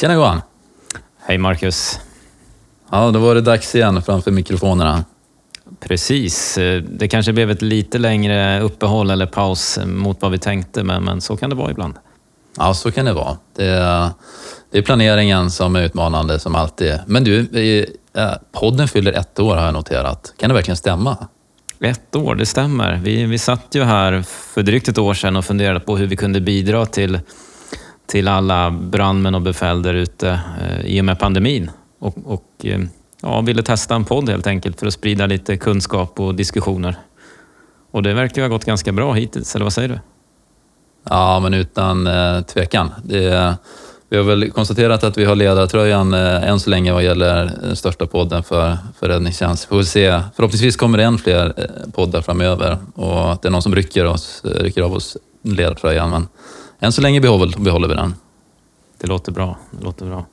Tjena Johan! Hej Marcus! Ja, då var det dags igen framför mikrofonerna. Precis. Det kanske blev ett lite längre uppehåll eller paus mot vad vi tänkte, men, men så kan det vara ibland. Ja, så kan det vara. Det är, det är planeringen som är utmanande som alltid. Men du, podden fyller ett år har jag noterat. Kan det verkligen stämma? Ett år, det stämmer. Vi, vi satt ju här för drygt ett år sedan och funderade på hur vi kunde bidra till, till alla brandmän och befäl där ute eh, i och med pandemin. Och, och eh, ja, ville testa en podd helt enkelt för att sprida lite kunskap och diskussioner. Och det verkar ha gått ganska bra hittills, eller vad säger du? Ja, men utan eh, tvekan. Det, vi har väl konstaterat att vi har ledartröjan eh, än så länge vad gäller den största podden för, för räddningstjänst. Får se. Förhoppningsvis kommer det än fler eh, poddar framöver och att det är någon som rycker, oss, eh, rycker av oss ledartröjan. Men än så länge behåller, behåller vi den. Det låter bra. Det låter bra.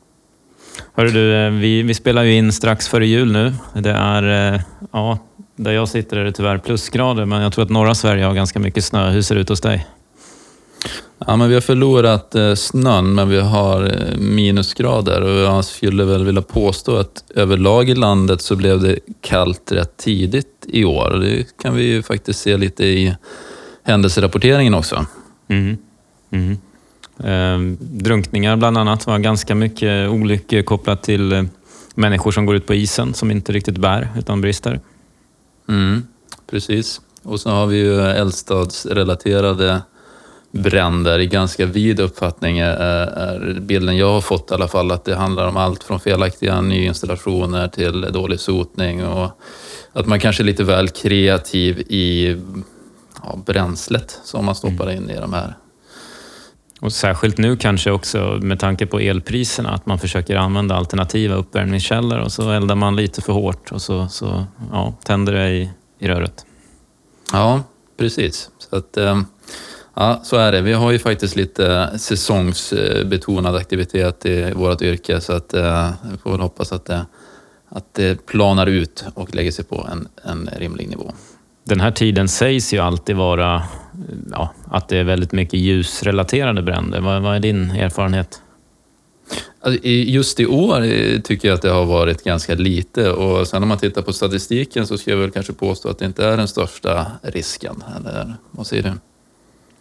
Hörru du, eh, vi, vi spelar ju in strax före jul nu. Det är, eh, ja, där jag sitter är det tyvärr plusgrader, men jag tror att norra Sverige har ganska mycket snö. Hur ser det ut hos dig? Ja, men vi har förlorat eh, snön, men vi har minusgrader och jag skulle väl vilja påstå att överlag i landet så blev det kallt rätt tidigt i år. Det kan vi ju faktiskt se lite i händelserapporteringen också. Mm. Mm. Eh, drunkningar bland annat var ganska mycket olyckor kopplat till eh, människor som går ut på isen som inte riktigt bär utan brister. Mm, precis. Och så har vi ju eldstadsrelaterade bränder i ganska vid uppfattning är, är bilden jag har fått i alla fall att det handlar om allt från felaktiga nyinstallationer till dålig sotning och att man kanske är lite väl kreativ i ja, bränslet som man stoppar mm. in i de här och särskilt nu kanske också med tanke på elpriserna, att man försöker använda alternativa uppvärmningskällor och så eldar man lite för hårt och så, så ja, tänder det i, i röret. Ja, precis. Så, att, eh, ja, så är det. Vi har ju faktiskt lite säsongsbetonad aktivitet i vårt yrke så att, eh, vi får väl hoppas att det, att det planar ut och lägger sig på en, en rimlig nivå. Den här tiden sägs ju alltid vara ja, att det är väldigt mycket ljusrelaterade bränder. Vad, vad är din erfarenhet? Alltså, just i år eh, tycker jag att det har varit ganska lite och sen om man tittar på statistiken så ska jag väl kanske påstå att det inte är den största risken. Eller vad säger du?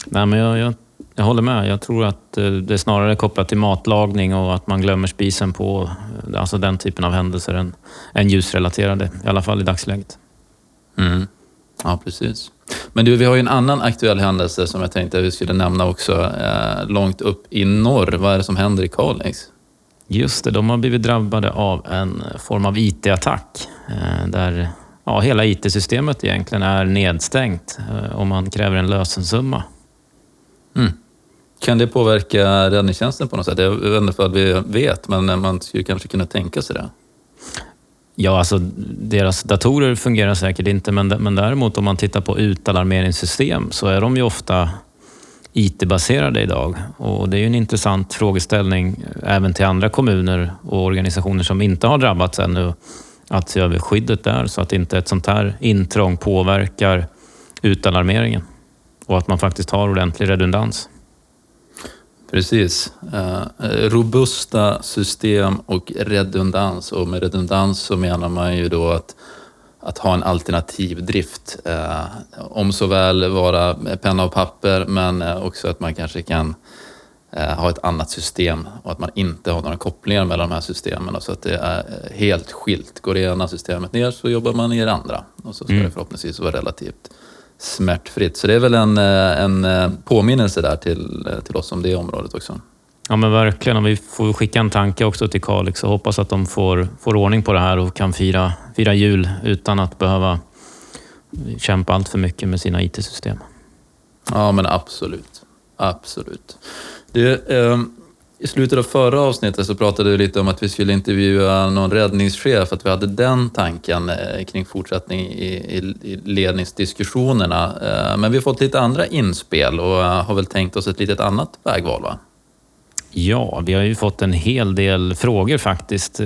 Nej, men jag, jag, jag håller med. Jag tror att eh, det är snarare kopplat till matlagning och att man glömmer spisen på eh, alltså den typen av händelser än, än ljusrelaterade, i alla fall i dagsläget. Mm. Ja, precis. Men du, vi har ju en annan aktuell händelse som jag tänkte att vi skulle nämna också. Eh, långt upp i norr. Vad är det som händer i Kalix? Just det, de har blivit drabbade av en form av IT-attack. Eh, där ja, hela IT-systemet egentligen är nedstängt eh, och man kräver en lösensumma. Mm. Kan det påverka räddningstjänsten på något sätt? Jag vet inte om vi vet, men man skulle kanske kunna tänka sig det. Ja, alltså deras datorer fungerar säkert inte, men, men däremot om man tittar på utalarmeringssystem så är de ju ofta IT-baserade idag. Och det är ju en intressant frågeställning eh, även till andra kommuner och organisationer som inte har drabbats ännu att se över skyddet där så att inte ett sånt här intrång påverkar utalarmeringen och att man faktiskt har ordentlig redundans. Precis. Eh, robusta system och redundans. Och med redundans så menar man ju då att, att ha en alternativ drift. Eh, om så väl vara penna och papper, men också att man kanske kan ha ett annat system och att man inte har några kopplingar mellan de här systemen. Så att det är helt skilt. Går det ena systemet ner så jobbar man i det andra. Och så ska mm. det förhoppningsvis vara relativt smärtfritt. Så det är väl en, eh, en eh, påminnelse där till, eh, till oss om det området också. Ja men verkligen. Och vi får skicka en tanke också till Kalix och hoppas att de får, får ordning på det här och kan fira, fira jul utan att behöva kämpa allt för mycket med sina IT-system. Ja men absolut. Absolut. Det, eh, i slutet av förra avsnittet så pratade vi lite om att vi skulle intervjua någon räddningschef, att vi hade den tanken eh, kring fortsättning i, ledningsdiskussionerna. Eh, men vi har fått lite andra inspel och eh, har väl tänkt oss ett litet annat vägval va? Ja, vi har ju fått en hel del frågor faktiskt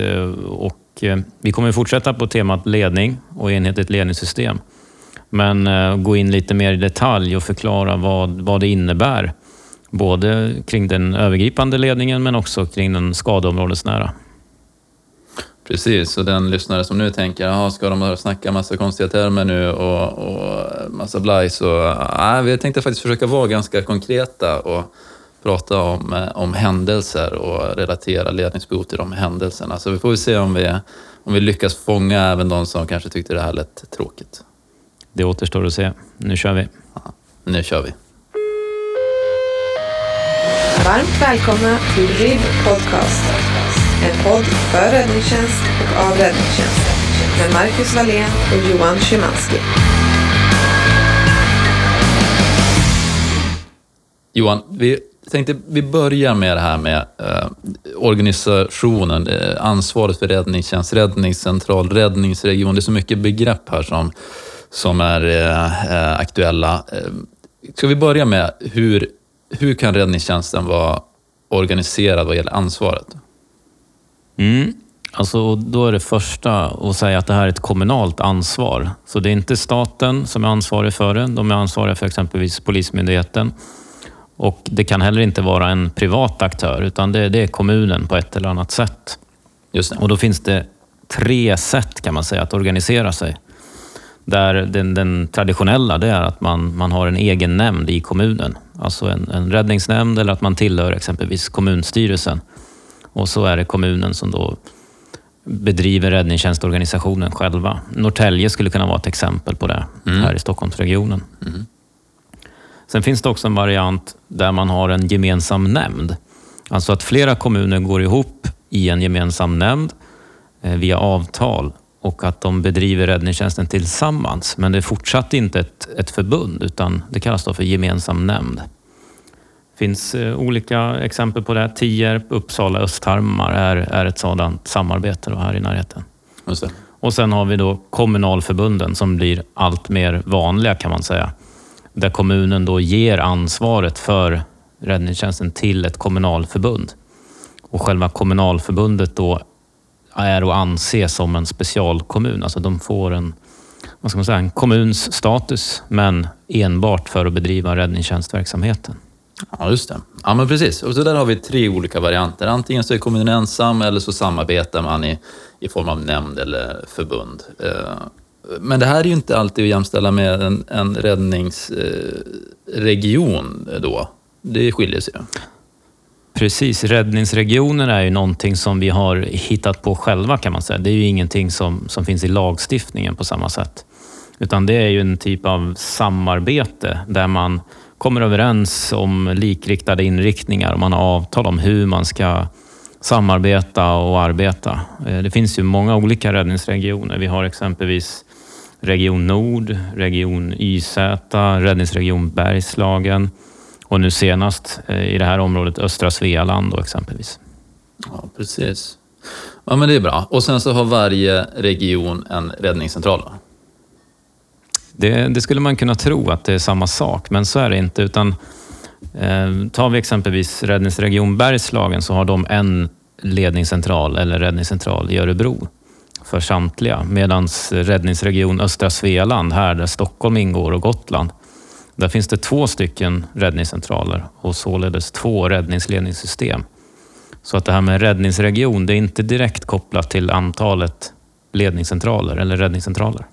och vi kommer fortsätta på temat ledning och enhetligt ledningssystem. Men gå in lite mer i detalj och förklara vad, vad det innebär Både kring den övergripande ledningen men också kring den skadeområdesnära. Precis, och den lyssnare som nu tänker, Jaha, ska de snacka massa konstiga termer nu och, och massa blaj? Så nej, vi tänkte faktiskt försöka vara ganska konkreta och prata om, eh, om händelser och relatera ledningsbehov till de händelserna. Så vi får se om vi, om vi lyckas fånga även de som kanske tyckte det här lät tråkigt. Det återstår att se. Nu kör vi. Ja, nu kör vi. Varmt välkomna till RIB Podcast. En podd för räddningstjänst och av räddningstjänst. Med Marcus Wallén och Johan Szymanski. Johan, vi tänkte vi börjar med det här med eh, organisationen, eh, ansvaret för räddningstjänst, räddningscentral, räddningsregion. Det är så mycket begrepp här som, som är eh, eh aktuella. Eh, ska vi börja med hur hur kan räddningstjänsten vara organiserad vad gäller ansvaret? Mm. Alltså, då är det första att säga att det här är ett kommunalt ansvar. Så det är inte staten som är ansvarig för det. De är ansvariga för exempelvis Polismyndigheten. Och Det kan heller inte vara en privat aktör, utan det, det är kommunen på ett eller annat sätt. Just det. Och Då finns det tre sätt kan man säga att organisera sig. Där den, den, traditionella det är att man, man har en egen nämnd i kommunen. Alltså en, en räddningsnämnd eller att man tillhör exempelvis kommunstyrelsen. Och så är det kommunen som då bedriver räddningstjänstorganisationen själva. Norrtälje skulle kunna vara ett exempel på det mm. här i Stockholmsregionen. Mm. Sen finns det också en variant där man har en gemensam nämnd. Alltså att flera kommuner går ihop i en gemensam nämnd eh, via avtal och att de bedriver räddningstjänsten tillsammans. Men det är fortsatt inte ett, ett förbund utan det kallas då för gemensam nämnd. Det finns eh, olika exempel på det. Tierp, Uppsala, Östhammar är, är ett sådant samarbete här i närheten. Och sen har vi då kommunalförbunden som blir allt mer vanliga kan man säga. Där kommunen då ger ansvaret för räddningstjänsten till ett kommunalförbund. Och själva kommunalförbundet då är att anse som en specialkommun. Alltså de får en, vad ska man säga, en kommuns status, men enbart för att bedriva räddningstjänstverksamheten. Ja, just det. Ja, men precis. Och så där har vi tre olika varianter. Antingen så är kommunen ensam eller så samarbetar man i, i form av nämnd eller förbund. Eh, men det här är ju inte alltid att jämställa med en, en räddningsregion eh, då. Det skiljer sig ju. Precis, räddningsregionen är ju någonting som vi har hittat på själva kan man säga. Det är ju ingenting som, som finns i lagstiftningen på samma sätt. Utan det är ju en typ av samarbete där man kommer överens om likriktade inriktningar och man har avtal om hur man ska samarbeta och arbeta. Eh, det finns ju många olika räddningsregioner. Vi har exempelvis Region Nord, Region YZ, Räddningsregion Bergslagen, och nu senast eh, i det här området östra Svealand då exempelvis. Ja, precis. Ja, men det är bra. Och sen så har varje region en räddningscentral? Det, det, skulle man kunna tro att det är samma sak, men så är det inte. Utan, eh, tar vi exempelvis Räddningsregion Bergslagen så har de en ledningscentral eller räddningscentral i Örebro för samtliga. Medan Räddningsregion Östra Svealand, här där Stockholm ingår och Gotland, där finns det två stycken räddningscentraler och således två räddningsledningssystem. Så att det här med räddningsregion, det är inte direkt kopplat till antalet ledningscentraler eller räddningscentraler.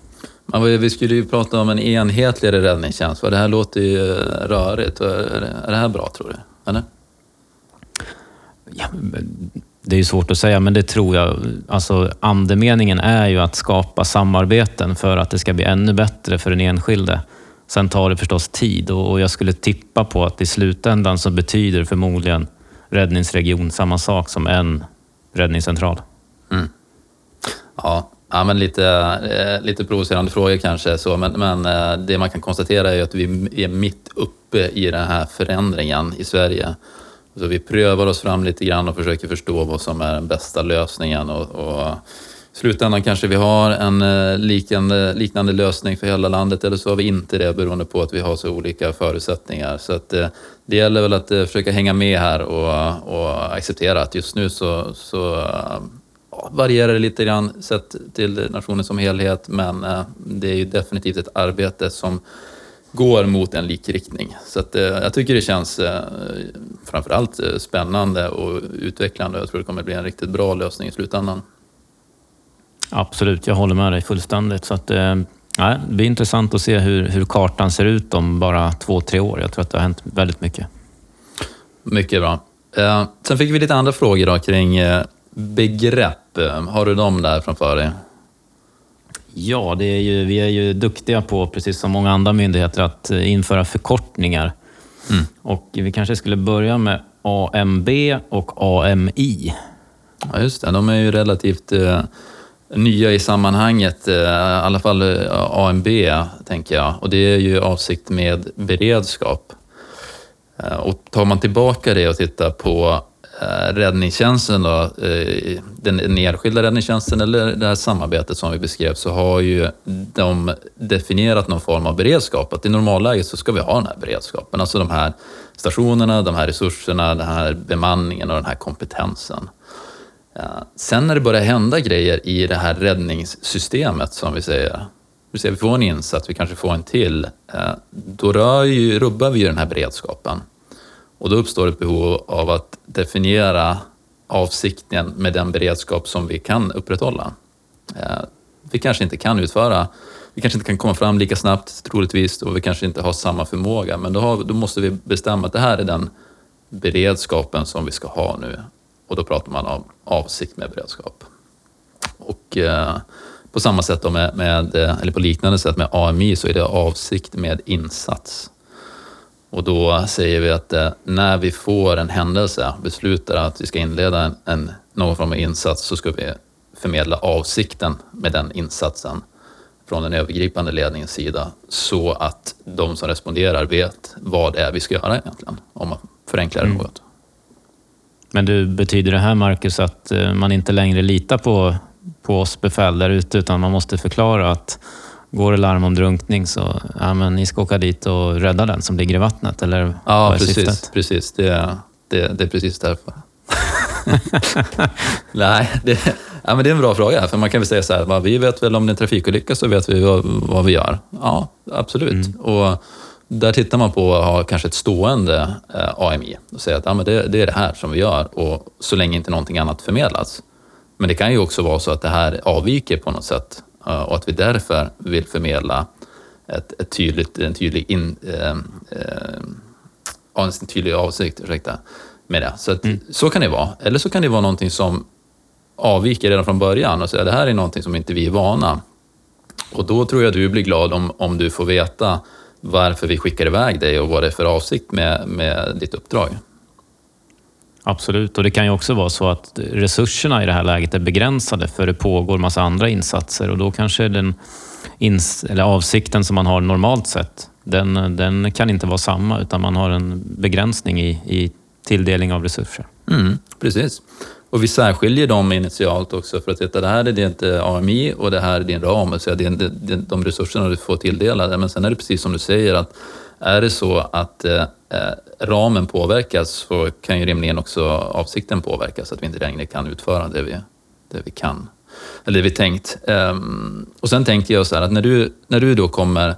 Men vi skulle ju prata om en enhetligare räddningstjänst. Det här låter ju rörigt. Är det här bra, tror du? Eller? Ja, det är ju svårt att säga, men det tror jag. Alltså, andemeningen är ju att skapa samarbeten för att det ska bli ännu bättre för den enskilde. Sen tar det förstås tid och jag skulle tippa på att i slutändan så betyder förmodligen räddningsregion samma sak som en räddningscentral. Mm. Ja, ja, men lite, eh, lite provocerande frågor kanske, så, men, men eh, det man kan konstatera är att vi är mitt uppe i den här förändringen i Sverige. Så vi prövar oss fram lite grann och försöker förstå vad som är den bästa lösningen. Och, och slutändan kanske vi har en eh, liknande, liknande lösning för hela landet eller så har vi inte det beroende på att vi har så olika förutsättningar. Så att, eh, det gäller väl att eh, försöka hänga med här och, och acceptera att just nu så, så ja, varierar det lite grann sett till nationen som helhet men det är ju definitivt ett arbete som går mot en likriktning. Så att, eh, jag tycker det känns eh, framförallt spännande och utvecklande. och Jag tror det kommer bli en riktigt bra lösning i slutändan. Absolut, jag håller med dig fullständigt. Så att, eh, det blir intressant att se hur, hur kartan ser ut om bara två, tre år. Jag tror att det har hänt väldigt mycket. Mycket bra. Eh, sen fick vi lite andra frågor då kring eh, begrepp. Har du dem där framför dig? Ja, det är ju, vi är ju duktiga på, precis som många andra myndigheter, att eh, införa förkortningar. Mm. Och vi kanske skulle börja med AMB och AMI. Ja, just det. De är ju relativt eh, nya i sammanhanget, eh, i alla fall eh, AMB, tänker jag. Och det är ju avsikt med beredskap. Eh, och tar man tillbaka det och tittar på räddningstjänsten, då, den enskilda räddningstjänsten eller det här samarbetet som vi beskrev, så har ju de definierat någon form av beredskap. Att i normalläget så ska vi ha den här beredskapen, alltså de här stationerna, de här resurserna, den här bemanningen och den här kompetensen. Sen när det börjar hända grejer i det här räddningssystemet, som vi säger, vi säger vi får en insats, vi kanske får en till, eh, då rör ju, rubbar vi ju den här beredskapen. Och då uppstår ett behov av att definiera avsikten med den beredskap som vi kan upprätthålla. Eh, vi kanske inte kan utföra, vi kanske inte kan komma fram lika snabbt troligtvis och vi kanske inte har samma förmåga, men då, har, då måste vi bestämma att det här är den beredskapen som vi ska ha nu. Och då pratar man om avsikt med beredskap. Och eh, på samma sätt med, med, eller på liknande sätt med AMI så är det avsikt med insats. Och då säger vi att eh, när vi får en händelse, beslutar att vi ska inleda en, en, någon form av insats, så ska vi förmedla avsikten med den insatsen från den övergripande ledningens sida så att de som responderar vet vad det är vi ska göra egentligen, om man förenklar det mm. något. Men du, betyder det här, Marcus, att eh, man inte längre litar på, på oss befäl där ute, utan man måste förklara att Går det larm om drunkning så ja, men ni ska åka dit och rädda den som ligger i vattnet, eller Ja, precis. Syftet? precis. Det, är, det, det är precis därför. Nej, det, ja, men det är en bra fråga. För man kan väl säga så här, vi vet väl om det är en trafikolycka så vet vi vad, vad vi gör. Ja, absolut. Mm. Och där tittar man på att ha kanske ett stående eh, AMI och säga att ja, men det, det, är det här som vi gör och så länge inte någonting annat förmedlas. Men det kan ju också vara så att det här avviker på något sätt Eh, och att vi därför vill förmedla ett, ett tydligt, en, tydlig in, eh, eh, en tydlig avsikt ursäkta, med det. Så, att, mm. så kan det vara. Eller så kan det vara någonting som avviker redan från början och säga det här är någonting som inte vi är vana. Och då tror jag du blir glad om, om du får veta varför vi skickar iväg dig och vad det är för avsikt med, med ditt uppdrag. Absolut, och det kan ju också vara så att resurserna i det här läget är begränsade för det pågår massa andra insatser och då kanske den eller avsikten som man har normalt sett, den, den kan inte vara samma utan man har en begränsning i, i tilldelning av resurser. Mm, precis. Och vi särskiljer dem initialt också för att veta det här är ditt AMI och det här är din ram, alltså, så det är de resurserna du får tilldelade. Men sen är det precis som du säger att är det så att eh, eh, ramen påverkas så kan ju rimligen också avsikten påverkas, att vi inte längre kan utföra det vi, det vi kan, eller det vi tänkt. Um, och sen tänker jag så här att när du, när du då kommer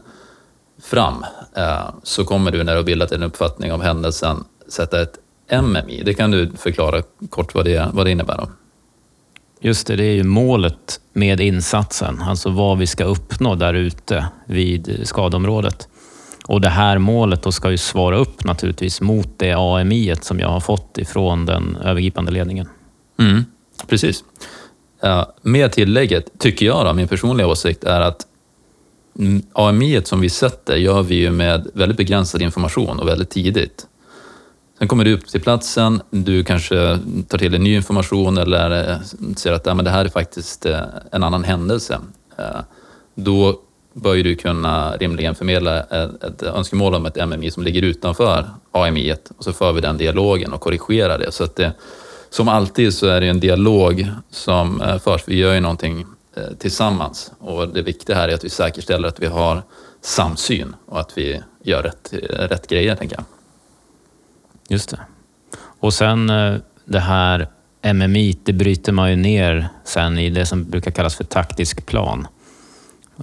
fram eh, så kommer du när du har bildat en uppfattning om händelsen sätta ett MMI. Det kan du förklara kort vad det, vad det innebär? Då? Just det, det är ju målet med insatsen, alltså vad vi ska uppnå där ute vid skadområdet. Och det här målet då ska ju svara upp naturligtvis mot det AMI som jag har fått ifrån den övergripande ledningen. Mm, precis. med tillägget, tycker jag, då, min personliga åsikt är att AMI som vi sätter gör vi ju med väldigt begränsad information och väldigt tidigt. Sen kommer du upp till platsen, du kanske tar till dig ny information eller eh, ser att ja, men det här är faktiskt eh, en annan händelse. Eh, då bör ju du kunna rimligen förmedla ett, ett önskemål om ett MMI som ligger utanför AMI och så för vi den dialogen och korrigerar det. Så att det, som alltid så är det en dialog som förs. Vi gör ju någonting tillsammans och det viktiga här är att vi säkerställer att vi har samsyn och att vi gör rätt, rätt grejer, tänker jag. Just det. Och sen eh, det här MMI, det bryter man ju ner sen i det som brukar kallas för taktisk plan.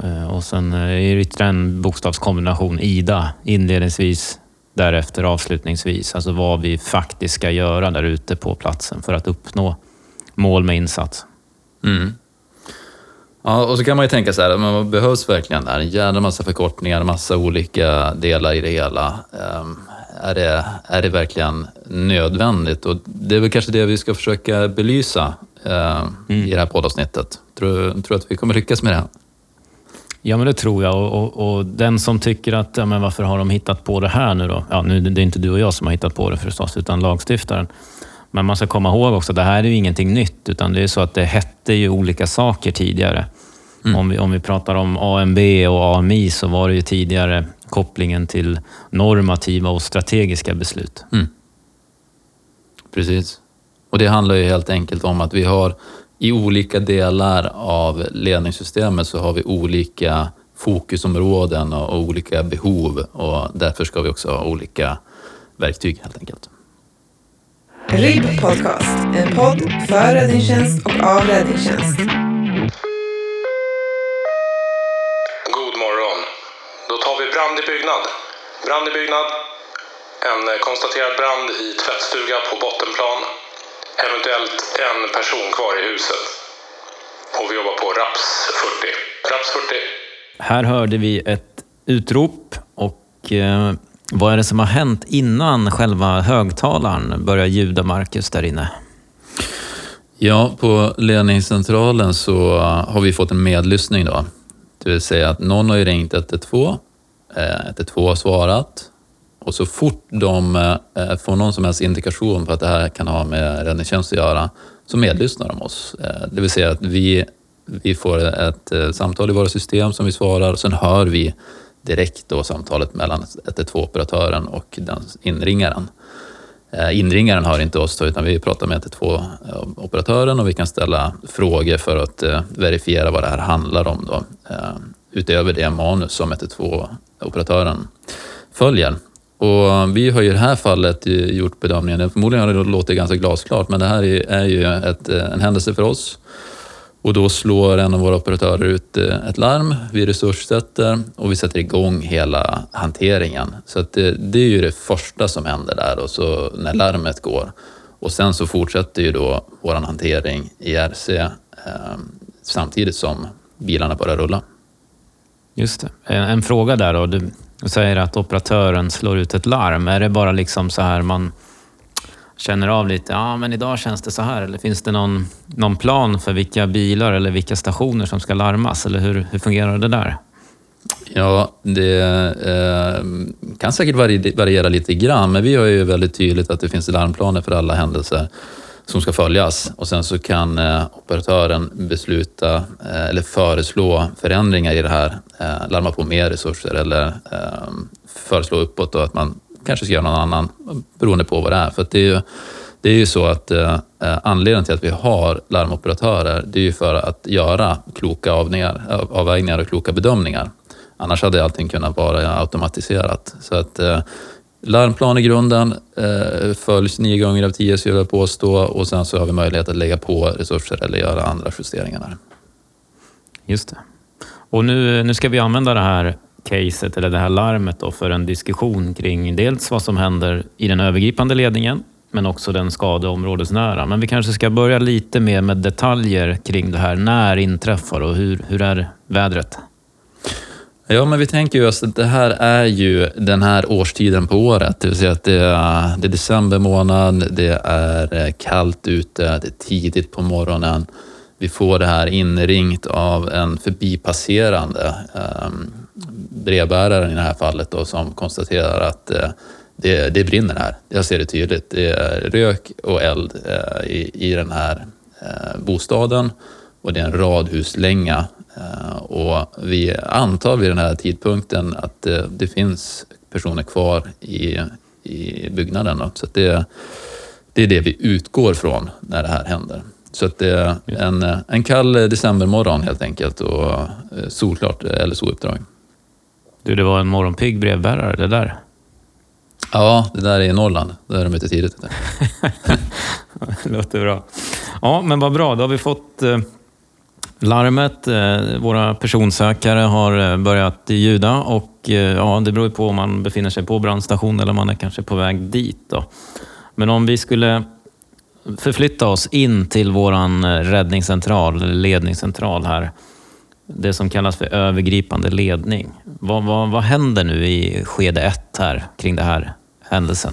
Eh, och sen eh, är det ytterligare en bokstavskombination, IDA, inledningsvis, därefter avslutningsvis. Alltså vad vi faktiskt ska göra där ute på platsen för att uppnå mål med insats. Mm. Ja, och så kan man ju tänka så här, men vad behövs verkligen där? En jävla massa förkortningar, massa olika delar i det hela. Ehm, är, det, är det verkligen nödvändigt? Och det är väl kanske det vi ska försöka belysa uh, mm. i det här poddavsnittet. Tror du att vi kommer lyckas med det? Ja, men det tror jag. Och, och, och, den som tycker att, ja, men varför har de hittat på det här nu då? Ja, nu, det är inte du och jag som har hittat på det förstås, utan lagstiftaren. Men man ska komma ihåg också, det här är ju ingenting nytt, utan det är så att det hette ju olika saker tidigare. Mm. Om, vi, om vi pratar om AMB och AMI så var det ju tidigare kopplingen till normativa och strategiska beslut. Mm. Precis. Och det handlar ju helt enkelt om att vi har i olika delar av ledningssystemet så har vi olika fokusområden och olika behov och därför ska vi också ha olika verktyg helt enkelt. RIB Podcast, en podd för räddningstjänst och av räddningstjänst. Brand i byggnad. Brand i byggnad. En konstaterad brand i tvättstuga på bottenplan. Eventuellt en person kvar i huset. Och vi jobbar på RAPS 40. RAPS 40. Här hörde vi ett utrop och eh, vad är det som har hänt innan själva högtalaren börjar ljuda, Marcus, där inne? Ja, på ledningscentralen så har vi fått en medlyssning då. Det vill säga att någon har ringt 112, Eh, 112 har svarat och så fort de eh, får någon som helst indikation på att det här kan ha med räddningstjänst att göra så medlyssnar de oss. Eh, det vill säga att vi, vi får ett samtal i våra system som vi svarar och sen hör vi direkt då samtalet mellan 112-operatören och den inringaren. Inringaren hör inte oss utan vi pratar med 112-operatören och vi kan ställa frågor för att verifiera vad det här handlar om då, utöver det manus som 112-operatören följer. Och vi har i det här fallet gjort bedömningen, förmodligen har det låtit ganska glasklart, men det här är ju ett, en händelse för oss och då slår en av våra operatörer ut eh, ett larm, vi resurssätter och vi sätter igång hela hanteringen. Så att det, det är ju det första som händer där och så när larmet går. Och sen så fortsätter ju då vår hantering i RC eh, samtidigt som bilarna börjar rulla. Just det. En, en fråga där då. Du säger att operatören slår ut ett larm. Är det bara liksom så här man känner av lite, ja men idag känns det så här. Eller finns det någon, någon plan för vilka bilar eller vilka stationer som ska larmas? Eller hur, hur fungerar det där? Ja, det eh, kan säkert variera lite grann, men vi har ju väldigt tydligt att det finns larmplaner för alla händelser som ska följas och sen så kan eh, operatören besluta eh, eller föreslå förändringar i det här, eh, larma på mer resurser eller eh, föreslå uppåt då att man kanske ska göra någon annan, beroende på vad det är. För det är ju, det är ju så att eh, eh, anledningen till att vi har larmoperatörer, det är ju för att göra kloka avningar, avvägningar och kloka bedömningar. Annars hade allting kunnat vara automatiserat. Så att eh, larmplan i grunden eh, följs nio gånger av tio, skulle jag påstå, och sen så har vi möjlighet att lägga på resurser eller göra andra justeringar. Där. Just det. Och nu, nu ska vi använda det här caset eller det här larmet då för en diskussion kring dels vad som händer i den övergripande ledningen men också den skadeområdesnära. Men vi kanske ska börja lite mer med detaljer kring det här. När inträffar och hur, hur är vädret? Ja, men vi tänker ju att det här är ju den här årstiden på året. Det vill säga att det är, det är december månad, det är eh, kallt ute, det är tidigt på morgonen. Vi får det här inringt av en förbipasserande. Um, brevbäraren i det här fallet då, som konstaterar att eh, det, det brinner här. Jag ser det tydligt. Det är rök och eld eh, i, i den här eh, bostaden och det är en radhuslänga. Och vi antar vid den här tidpunkten att det finns personer kvar i, i byggnaden. Så det, det är det vi utgår från när det här händer. Så att det är en, en kall decembermorgon helt enkelt och solklart LSO-uppdrag. Du, det var en morgonpigg brevbärare det där. Ja, det där är i Norrland. Där är de ute tidigt. det låter bra. Ja, men vad bra. Då har vi fått eh, Larmet, eh, våra personsökare har eh, börjat ljuda och eh, ja, det beror ju på om man befinner sig på brandstation eller om man är kanske på väg dit. Då. Men om vi skulle förflytta oss in till våran räddningscentral, eller ledningscentral här. Det som kallas för övergripande ledning. Vad, vad, vad händer nu i skede ett här kring den här händelsen?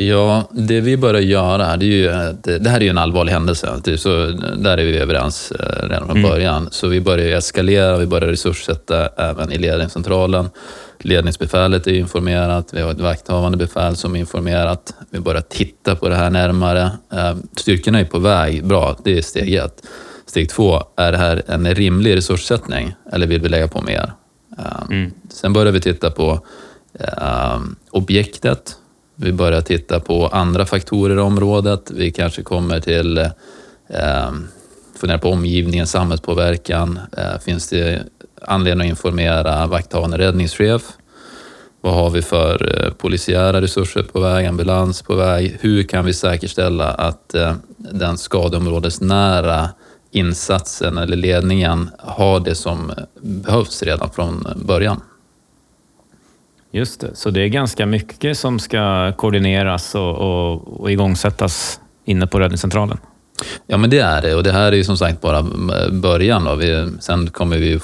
Ja, det vi börjar göra, det, är ju, det här är ju en allvarlig händelse. Så där är vi överens eh, redan från mm. början. Så vi börjar eskalera, vi börjar resurssätta även i ledningscentralen. Ledningsbefälet är informerat, vi har ett vakthavande befäl som är informerat. Vi börjar titta på det här närmare. Eh, styrkorna är på väg, bra, det är steg ett. Steg två, är det här en rimlig resurssättning eller vill vi lägga på mer? Eh, mm. Sen börjar vi titta på objektet vi börjar titta på andra faktorer i området. Vi kanske kommer till eh, ehm, fundera på omgivningen, samhällspåverkan. Eh, finns det anledning att informera vakthavande räddningschef? Vad har vi för eh, polisiära resurser på väg, ambulans på väg? Hur kan vi säkerställa att eh, den skadeområdesnära insatsen eller ledningen har det som behövs redan från början? Just det, så det är ganska mycket som ska koordineras och, och, och igångsättas inne på räddningscentralen? Ja, men det är det och det här är ju som sagt bara början. Då. Vi, sen kommer vi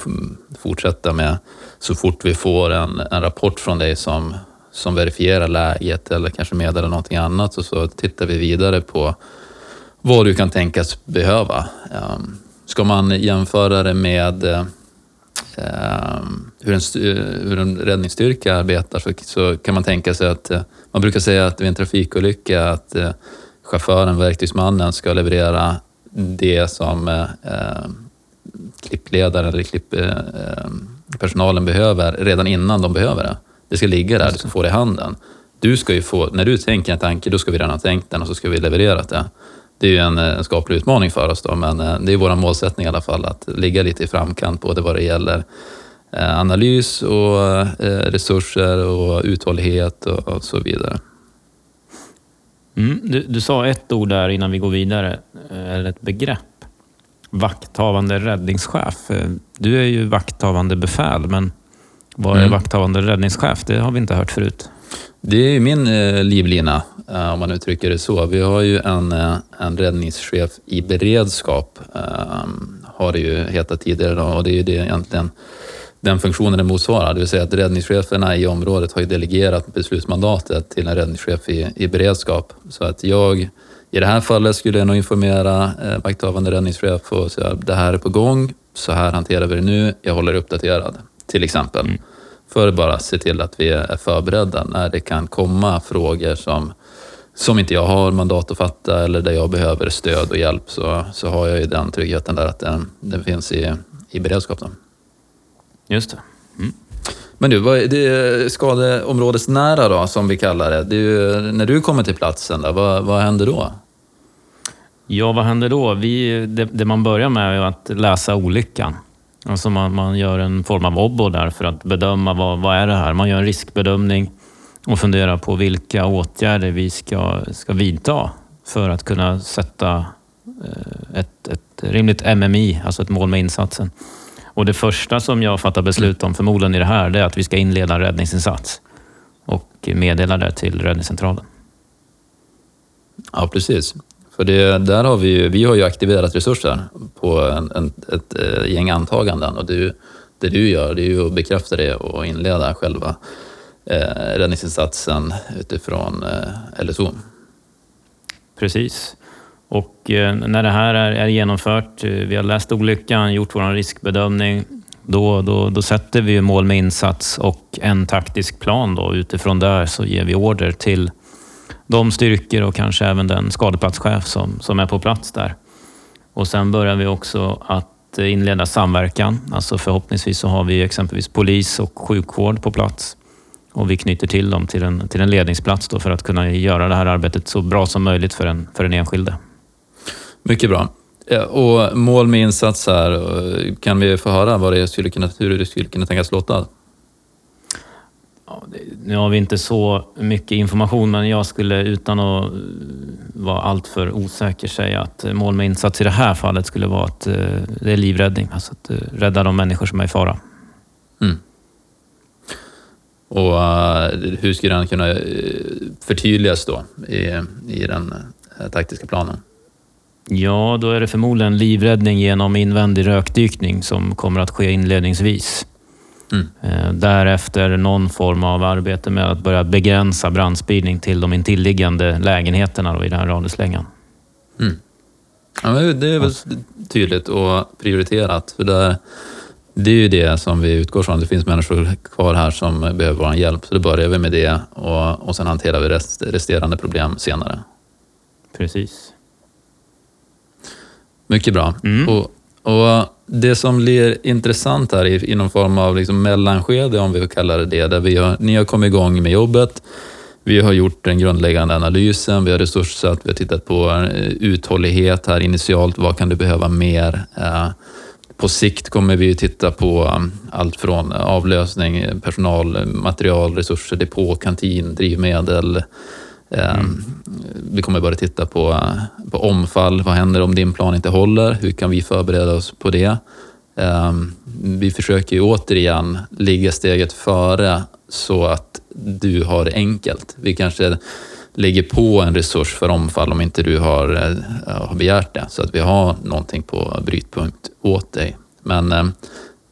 fortsätta med, så fort vi får en, en rapport från dig som, som verifierar läget eller kanske meddelar någonting annat, och så tittar vi vidare på vad du kan tänkas behöva. Ehm, ska man jämföra det med eh, Eh, hur en, eh, hur en räddningsstyrka arbetar så, så, kan man tänka sig att, eh, man brukar säga att vid en trafikolycka att eh, chauffören, verktygsmannen, ska leverera det som eh, klippledaren eller klipppersonalen personalen behöver redan innan de behöver det. Det ska ligga där, du ska få det i handen. Du ska ju få, när du tänker en tanke, då ska vi redan ha tänkt den och så ska vi leverera det det är ju en, en skaplig utmaning för oss då, men eh, det är vår målsättning i alla fall att ligga lite i framkant både vad det gäller eh, analys och eh, resurser och uthållighet och, så vidare. Mm, du, du, sa ett ord där innan vi går vidare, eller ett begrepp. Vakthavande räddningschef. Du är ju vakthavande befäl, men vad är mm. vakthavande räddningschef? Det har vi inte hört förut. Det är ju min eh, livlina, eh, om man uttrycker det så. Vi har ju en, eh, en räddningschef i beredskap, eh, har det ju hetat tidigare idag och det är ju det egentligen den funktionen det motsvarar. Det vill säga att räddningscheferna i området har ju delegerat beslutsmandatet till en räddningschef i, i beredskap. Så att jag, i det här fallet skulle jag nog informera eh, vakthavande räddningschef och säga att det här är på gång, så här hanterar vi det nu, jag håller uppdaterad, till exempel. Mm för att bara se till att vi är förberedda när det kan komma frågor som, som inte jag har mandat att fatta eller där jag behöver stöd och hjälp så, så har jag ju den tryggheten där att den, den finns i, i beredskap. Då. Just det. Mm. Men du, vad, det är skadeområdesnära då, som vi kallar det. det är, när du kommer till platsen, då, vad, vad händer då? Ja, vad händer då? Vi, det, det man börjar med är att läsa olyckan. Alltså man, man gör en form av obbo där för att bedöma vad, vad är det här. Man gör en riskbedömning och funderar på vilka åtgärder vi ska, ska vidta för att kunna sätta eh, ett, ett rimligt MMI, alltså ett mål med insatsen. Och det första som jag fattar beslut om förmodligen i det här, det är att vi ska inleda en räddningsinsats och meddela det till räddningscentralen. Ja, precis. För det, där har vi, vi har ju aktiverat resurser på en, en, ett eh, gäng antaganden och det, det du gör det är ju att bekräfta det och inleda själva eh, räddningsinsatsen utifrån eh, LSO. Precis. Och eh, när det här är, är genomfört, eh, vi har läst olyckan, gjort vår riskbedömning, då, då, då sätter vi mål med insats och en taktisk plan. Då. Utifrån där så ger vi order till de styrkor och kanske även den skadeplatschef som, som är på plats där. Och sen börjar vi också att inleda samverkan. Alltså förhoppningsvis så har vi exempelvis polis och sjukvård på plats och vi knyter till dem till en, till en ledningsplats då för att kunna göra det här arbetet så bra som möjligt för den, för den enskilde. Mycket bra. Eh, och mål med insats här, eh, kan vi få höra vad det skulle kunna, hur det skulle kunna tänkas låta? Ja, det, nu har vi inte så mycket information, men jag skulle utan att eh, vara alltför osäker säga att mål med insats i det här fallet skulle vara att eh, det är livräddning. Alltså att eh, rädda de människor som är i fara. Mm. Och uh, hur skulle den kunna förtydligas då i, i den taktiska planen? Ja, då är det förmodligen livräddning genom invändig rökdykning som kommer att ske inledningsvis. Mm. Eh, därefter någon form av arbete med att börja begränsa brandspridning till de intilliggande lägenheterna i den här radhuslängan. Mm. Ja, det är väl tydligt och prioriterat. För det, det är ju det som vi utgår från. Det finns människor kvar här som behöver vår hjälp. Så då börjar vi med det och, och sen hanterar vi rest, resterande problem senare. Precis. Mycket bra. Mm. Och, och det som blir intressant här i, i någon form av liksom mellanskede, om vi kallar det det, där vi har, ni har kommit igång med jobbet, vi har gjort den grundläggande analysen, vi har resurssatt, vi har tittat på eh, uthållighet här initialt, vad kan du behöva mer? Eh, på sikt kommer vi titta på eh, allt från avlösning, personal, material, resurser, depå, kantin, drivmedel, Mm. Vi kommer börja titta på, på omfall. Vad händer om din plan inte håller? Hur kan vi förbereda oss på det? Ehm, vi försöker ju återigen ligga steget före så att du har det enkelt. Vi kanske lägger på en resurs för omfall om inte du har, eh, har begärt det, så att vi har någonting på brytpunkt åt dig. Men ehm,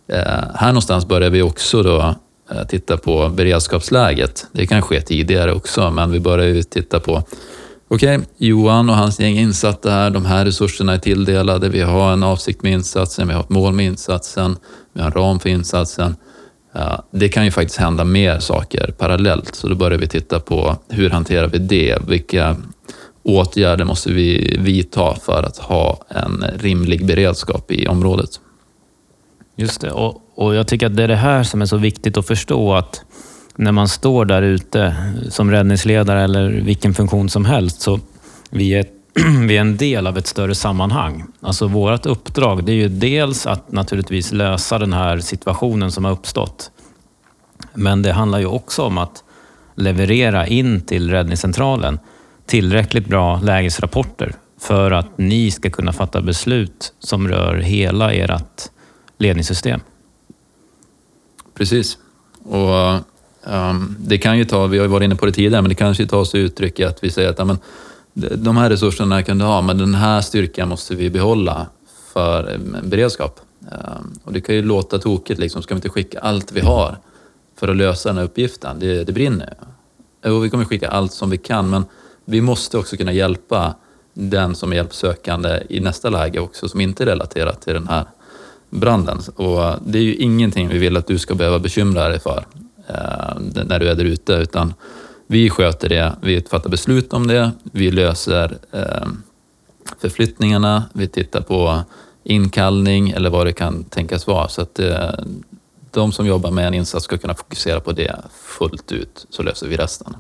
eh, här någonstans börjar vi också då Eh, titta på beredskapsläget. Det kan ske tidigare också, men vi börjar ju titta på Okej, okay, Johan och hans gäng är insatta här. De här resurserna är tilldelade. Vi har en avsikt med insatsen, vi har ett mål med insatsen, vi har en ram för insatsen. Det kan ju faktiskt hända mer saker parallellt, så då börjar vi titta på hur hanterar vi det? Vilka åtgärder måste vi vidta för att ha en rimlig beredskap i området? Just det, och, och jag tycker att det är det här som är så viktigt att förstå att när man står där ute som räddningsledare eller vilken funktion som helst, så vi är, vi är en del av ett större sammanhang. Alltså vårt uppdrag det är ju dels att naturligtvis lösa den här situationen som har uppstått. Men det handlar ju också om att leverera in till räddningscentralen tillräckligt bra lägesrapporter för att ni ska kunna fatta beslut som rör hela ert ledningssystem. Precis. Och um, Det kan ju ta, vi har ju varit inne på det tidigare, men det kanske tar sig uttryck i att vi säger att amen, de här resurserna kan du ha, men den här styrkan måste vi behålla för beredskap. Um, och det kan ju låta tokigt, liksom. ska vi inte skicka allt vi har för att lösa den här uppgiften? Det, det brinner. Jo, vi kommer skicka allt som vi kan, men vi måste också kunna hjälpa den som är hjälpsökande i nästa läge också, som inte är relaterat till den här branden. Och det är ju ingenting vi vill att du ska behöva bekymra dig för eh, när du är där ute, utan vi sköter det. Vi fattar beslut om det. Vi löser eh, förflyttningarna. Vi tittar på inkallning eller vad det kan tänkas vara. Så att eh, de som jobbar med en insats ska kunna fokusera på det fullt ut, så löser vi resten.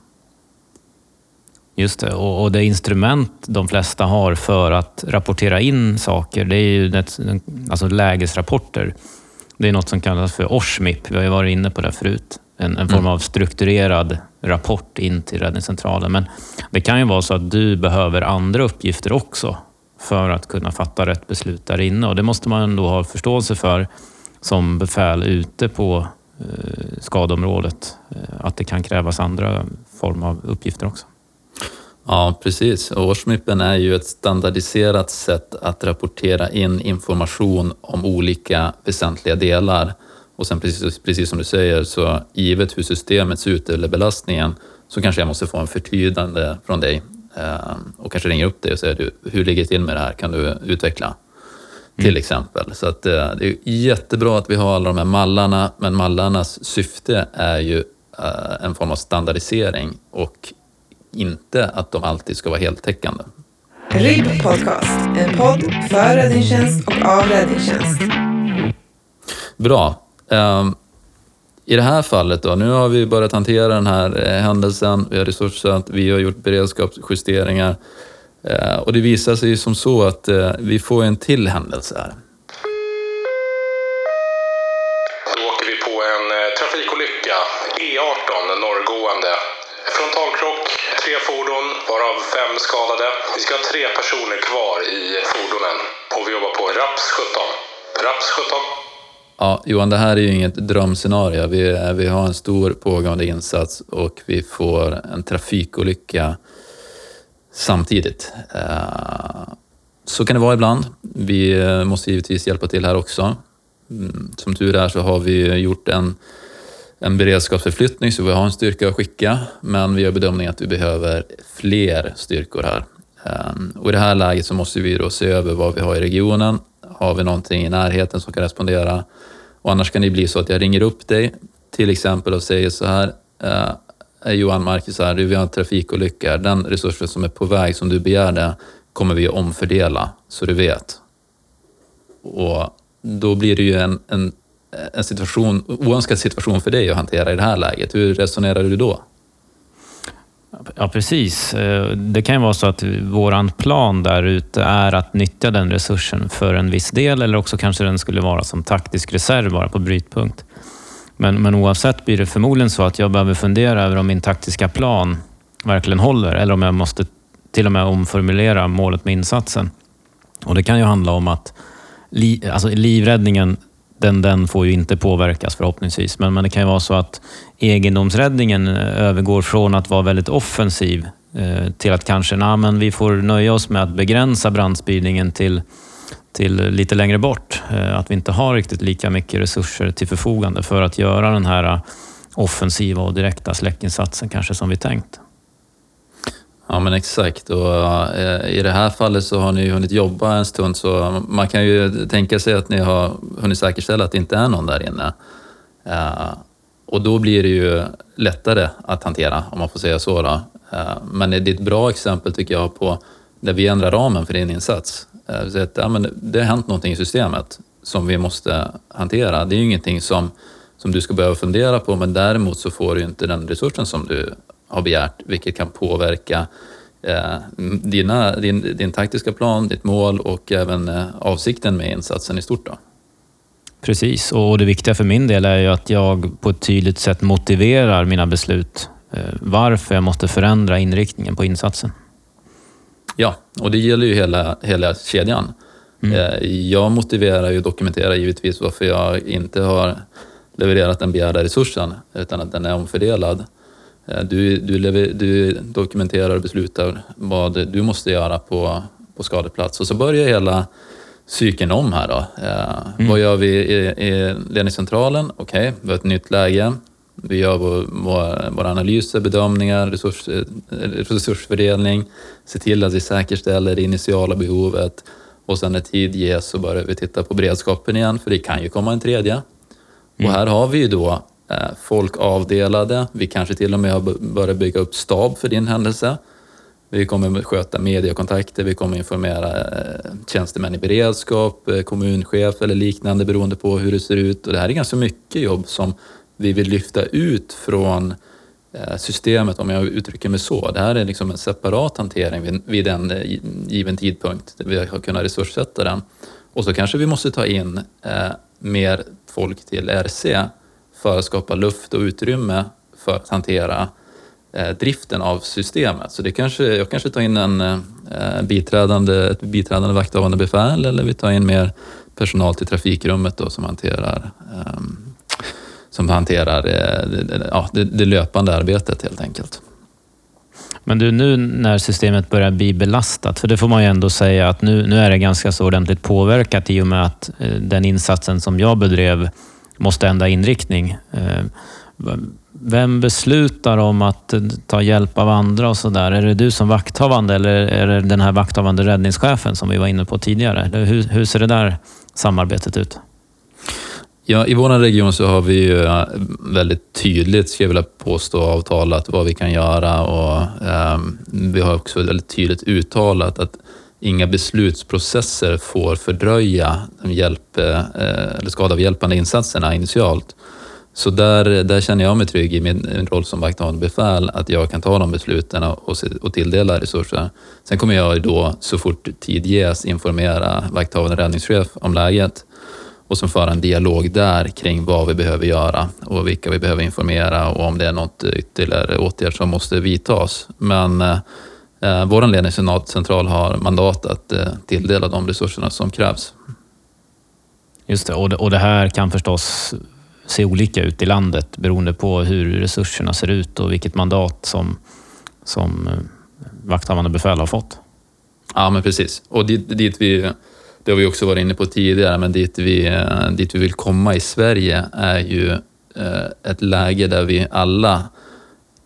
Just det, och, och det instrument de flesta har för att rapportera in saker, det är ju ett, alltså lägesrapporter. Det är något som kallas för ORSMIP, vi har ju varit inne på det förut. En, en form mm. av strukturerad rapport in till räddningscentralen. Men det kan ju vara så att du behöver andra uppgifter också för att kunna fatta rätt beslut där inne. Och det måste man ändå ha förståelse för som befäl ute på eh, skadområdet. Eh, att det kan krävas andra former av uppgifter också. Ja, precis. Årsmippen är ju ett standardiserat sätt att rapportera in information om olika väsentliga delar. Och sen precis, precis som du säger, så givet hur systemet ser ut eller belastningen, så kanske jag måste få en förtydande från dig eh, och kanske ringer upp dig och säger du, hur ligger det till med det här? Kan du utveckla? Mm. Till exempel. Så att, eh, det är jättebra att vi har alla de här mallarna, men mallarnas syfte är ju eh, en form av standardisering och inte att de alltid ska vara heltäckande. RIB Podcast, en podd för räddningstjänst och av räddningstjänst. Bra. Ehm, I det här fallet då, nu har vi börjat hantera den här eh, händelsen, vi har resurssatt, vi har gjort beredskapsjusteringar eh, och det visar sig som så att eh, vi får en till händelse här. Då åker vi på en trafikolycka, E18 varav fem skadade. Vi ska ha tre personer kvar i fordonen och vi jobbar på RAPS 17. RAPS 17. Ja, Johan, det här är ju inget drömscenario. Vi, vi har en stor pågående insats och vi får en trafikolycka samtidigt. Eh, så kan det vara ibland. Vi eh, måste givetvis hjälpa till här också. Mm, som tur är så har vi gjort en, en beredskapsförflyttning så vi har en styrka att skicka, men vi gör bedömningen att vi behöver fler styrkor här. Ehm, och I det här läget så måste vi då se över vad vi har i regionen. Har vi någonting i närheten som kan respondera? Och annars kan det bli så att jag ringer upp dig till exempel och säger så här. Eh, Johan Marcus, här, vi har en trafikolycka. Den resursen som är på väg som du begärde kommer vi att omfördela, så du vet. Och då blir det ju en, en, en situation, oönskad situation för dig att hantera i det här läget. Hur resonerar du då? Ja, precis. Eh, det kan ju vara så att våran plan där ute är att nyttja den resursen för en viss del eller också kanske den skulle vara som taktisk reserv bara på brytpunkt. Men, men oavsett blir det förmodligen så att jag behöver fundera över om min taktiska plan verkligen håller eller om jag måste till och med omformulera målet med insatsen. Och Det kan ju handla om att li, alltså livräddningen den, den får ju inte påverkas förhoppningsvis, men, men det kan ju vara så att egendomsräddningen eh, övergår från att vara väldigt offensiv eh, till att kanske, nah, men vi får nöja oss med att begränsa brandspridningen till, till lite längre bort. Eh, att vi inte har riktigt lika mycket resurser till förfogande för att göra den här eh, offensiva och direkta släckinsatsen kanske som vi tänkt. Ja men exakt och eh, i det här fallet så har ni ju hunnit jobba en stund så man kan ju tänka sig att ni har hunnit säkerställa att det inte är någon där inne. Eh, och då blir det ju lättare att hantera om man får säga så. Då. Eh, men det är ett bra exempel tycker jag på där vi ändrar ramen för din insats. Så att, ja, men det har hänt någonting i systemet som vi måste hantera. Det är ju ingenting som, som du ska behöva fundera på men däremot så får du inte den resursen som du har begärt, vilket kan påverka eh, dina, din, din taktiska plan, ditt mål och även eh, avsikten med insatsen i stort. Då. Precis, och det viktiga för min del är ju att jag på ett tydligt sätt motiverar mina beslut. Eh, varför jag måste förändra inriktningen på insatsen. Ja, och det gäller ju hela, hela kedjan. Mm. Jag motiverar och dokumenterar givetvis varför jag inte har levererat den begärda resursen, utan att den är omfördelad. Eh, du, du, lever, du dokumenterar och beslutar vad du måste göra på, på skadeplats och så börjar hela cykeln om här. Då. Eh, mm. Vad gör vi i, i ledningscentralen? Okej, okay, vi har ett nytt läge. Vi gör vår, vår, våra analyser, bedömningar, resurs, eh, resursfördelning, ser till att vi säkerställer det initiala behovet och sen när tid ges så börjar vi titta på beredskapen igen, för det kan ju komma en tredje. Mm. Och här har vi ju då Eh, folk avdelade. Vi kanske till och med har börjat bygga upp stab för din händelse. Vi kommer sköta mediekontakter, vi kommer informera eh, tjänstemän i beredskap, eh, kommunchef eller liknande beroende på hur det ser ut. Och det här är ganska mycket jobb som vi vill lyfta ut från systemet, om jag uttrycker mig så. Det här är liksom en separat hantering vid en given tidpunkt där vi har kunnat resurssätta den. Och så kanske vi måste ta in mer folk till RC för att skapa luft och utrymme för att hantera eh, driften av systemet. Så det kanske, jag kanske tar in en eh, biträdande, ett biträdande vakthavande befäl eller vi tar in mer personal till trafikrummet då, som hanterar, eh, som hanterar eh, ja, det, det löpande arbetet helt enkelt. Men du, nu när systemet börjar bli belastat, för det får man ju ändå säga att nu, nu är det ganska så ordentligt påverkat i och med att eh, den insatsen som jag bedrev måste ändra inriktning. Eh, vem beslutar om att ta hjälp av andra och sådär? Är det du som vakthavande eller är det den här vakthavande räddningschefen som vi var inne på tidigare? Hur, hur ser det där samarbetet ut? Ja, I vår region så har vi ju eh, väldigt tydligt, skulle jag vilja påstå, avtalat vad vi kan göra och eh, vi har också väldigt tydligt uttalat att inga beslutsprocesser får fördröja de hjälp, eh, eller skadavhjälpande insatserna initialt. Så där, där känner jag mig trygg i min roll som vakthavande befäl, att jag kan ta de besluten och, och tilldela resurser. Sen kommer jag då, så fort tid ges, informera vakthavande räddningschef om läget och sen föra en dialog där kring vad vi behöver göra och vilka vi behöver informera och om det är något ytterligare åtgärd som måste vidtas. Men eh, eh, vår ledningscentral har mandat att eh, tilldela de resurserna som krävs. Just det, och det, och det här kan förstås se olika ut i landet beroende på hur resurserna ser ut och vilket mandat som, som eh, vakthavande befäl har fått. Ja, men precis. Och dit, dit vi, det har vi också varit inne på tidigare, men dit vi, eh, dit vi vill komma i Sverige är ju eh, ett läge där vi alla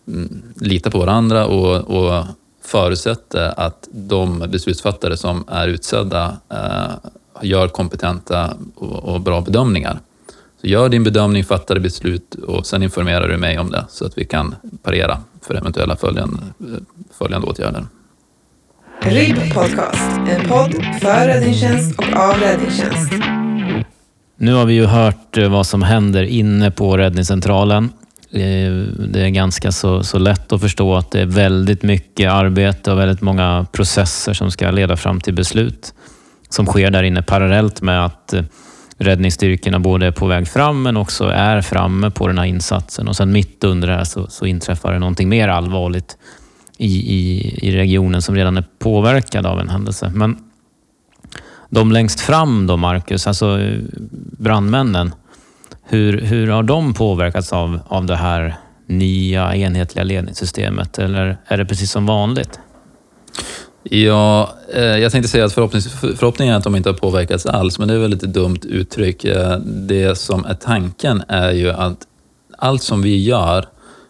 mm, litar på varandra och, och förutsätter att de beslutsfattare som är utsedda gör kompetenta och, och bra bedömningar. Så gör din bedömning, fatta det beslut och sen informerar du mig om det så att vi kan parera för eventuella följande, följande åtgärder. RIB Podcast, en podd för räddningstjänst och av räddningstjänst. Nu har vi ju hört eh, vad som händer inne på räddningscentralen. Eh, det är ganska så, så lätt att förstå att det är väldigt mycket arbete och väldigt många processer som ska leda fram till beslut som sker där inne parallellt med att eh, räddningsstyrkorna både är på väg fram men också är framme på den här insatsen. Och sen mitt under det här så, så inträffar det någonting mer allvarligt i, i, i regionen som redan är påverkad av en händelse. Men de längst fram då, Marcus, alltså eh, brandmännen, hur, hur har de påverkats av, av det här nya enhetliga ledningssystemet? Eller är det precis som vanligt? Ja, eh, jag tänkte säga att förhoppningen är att de inte har påverkats alls, men det är väl lite dumt uttryck. Eh, det som är tanken är ju att allt som vi gör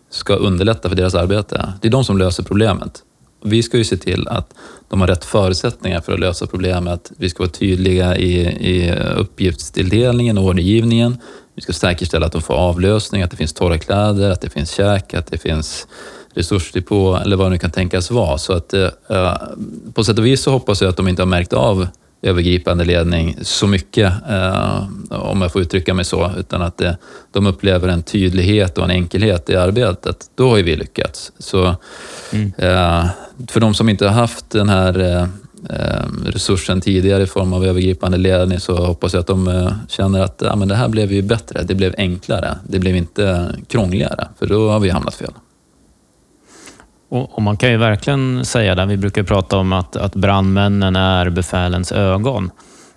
ska underlätta för deras arbete. Det är de som löser problemet. Vi ska ju se till att de har rätt förutsättningar för att lösa problemet. Vi ska vara tydliga i, i uppgiftstilldelningen och ordergivningen. Vi ska säkerställa att de får avlösning, att det finns torra kläder, att det finns käk, att det finns resursdepå eller vad det nu kan tänkas vara. Så att, eh, på sätt och vis så hoppas jag att de inte har märkt av övergripande ledning så mycket, eh, om jag får uttrycka mig så, utan att det, de upplever en tydlighet och en enkelhet i arbetet. Då har ju vi lyckats. Så mm. eh, för de som inte har haft den här eh, eh Ehm, resursen tidigare i form av övergripande ledning så hoppas jag att de eh, känner att ja, men det här blev ju bättre, det blev enklare, det blev inte krångligare, för då har vi hamnat fel. Och, och, man kan ju verkligen säga det, vi brukar prata om att, att brandmännen är befälens ögon.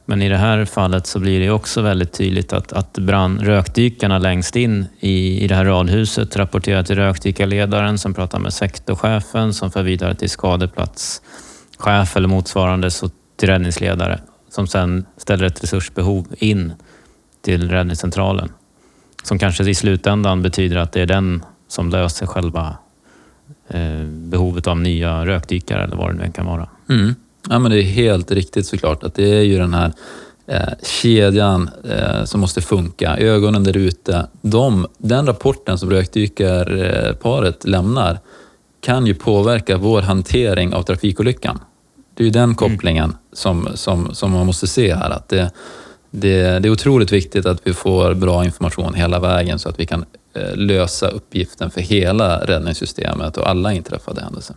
Men i det här fallet så blir det också väldigt tydligt att, att brand, rökdykarna längst in i, i det här radhuset rapporterar till rökdykarledaren som pratar med sektorchefen som för vidare till skadeplats chef eller motsvarande så till räddningsledare som sen ställer ett resursbehov in till räddningscentralen. Som kanske i slutändan betyder att det är den som löser själva Eh, behovet av nya rökdykare eller vad det nu kan vara. Mm. Ja, men det är helt riktigt såklart att det är ju den här eh, kedjan eh, som måste funka. Ögonen där ute. De, den rapporten som rökdykarparet lämnar kan ju påverka vår hantering av trafikolyckan. Det är ju den mm. kopplingen mm. som, som, som man måste se här. Att det, det, det, är otroligt viktigt att vi får bra information hela vägen så att vi kan Eh, lösa uppgiften för hela räddningssystemet och alla inträffade händelser.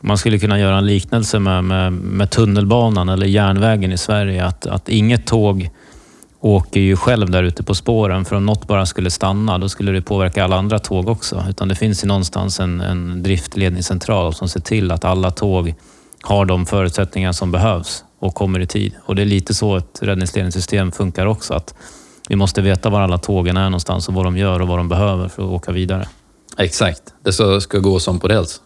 Man skulle kunna göra en liknelse med, med, med tunnelbanan eller järnvägen i Sverige. Att, att inget tåg åker ju själv där ute på spåren. För om något bara skulle stanna, då skulle det påverka alla andra tåg också. Utan det finns ju någonstans en, en driftledningscentral som ser till att alla tåg har de förutsättningar som behövs och kommer i tid. Och det är lite så ett räddningsledningssystem funkar också. Att vi måste veta var alla tågen är någonstans och vad de gör och vad de behöver för att åka vidare. Exakt. Det ska, gå som på räls.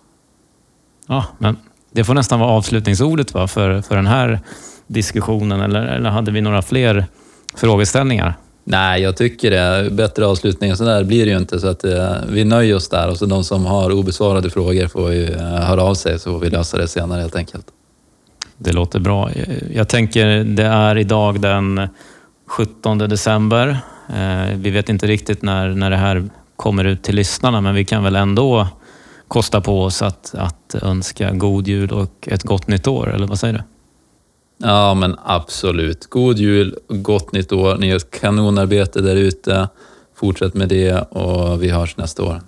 Ja, men det får nästan vara avslutningsordet va, för, för den här diskussionen. Eller, eller hade vi några fler frågeställningar? Nej, jag tycker det. Bättre avslutning än så där blir det ju inte. Så att, eh, vi nöjer oss där och så de som har obesvarade frågor får ju eh, höra av sig så får vi lösa det senare helt enkelt. Det låter bra. Eh, jag tänker, det är idag den 17 december. Eh, vi vet inte riktigt när, när det här kommer ut till lyssnarna, men vi kan väl ändå kosta på oss att, att önska god jul och ett gott nytt år, eller vad säger du? Ja, men absolut. God jul och gott nytt år. Ni gör kanonarbete där ute. Fortsätt med det och vi hörs nästa år.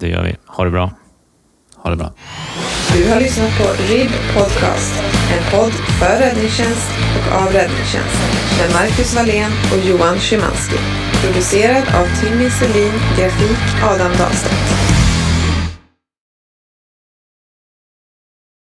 Det gör vi. Ha det bra. Ha det bra. Du har lyssnat på RIB Podcast, en podd för räddningstjänst och av räddningstjänst med Marcus Wallén och Johan Szymanski. Producerad av Timmy Selin, grafik Adam Dahlstedt.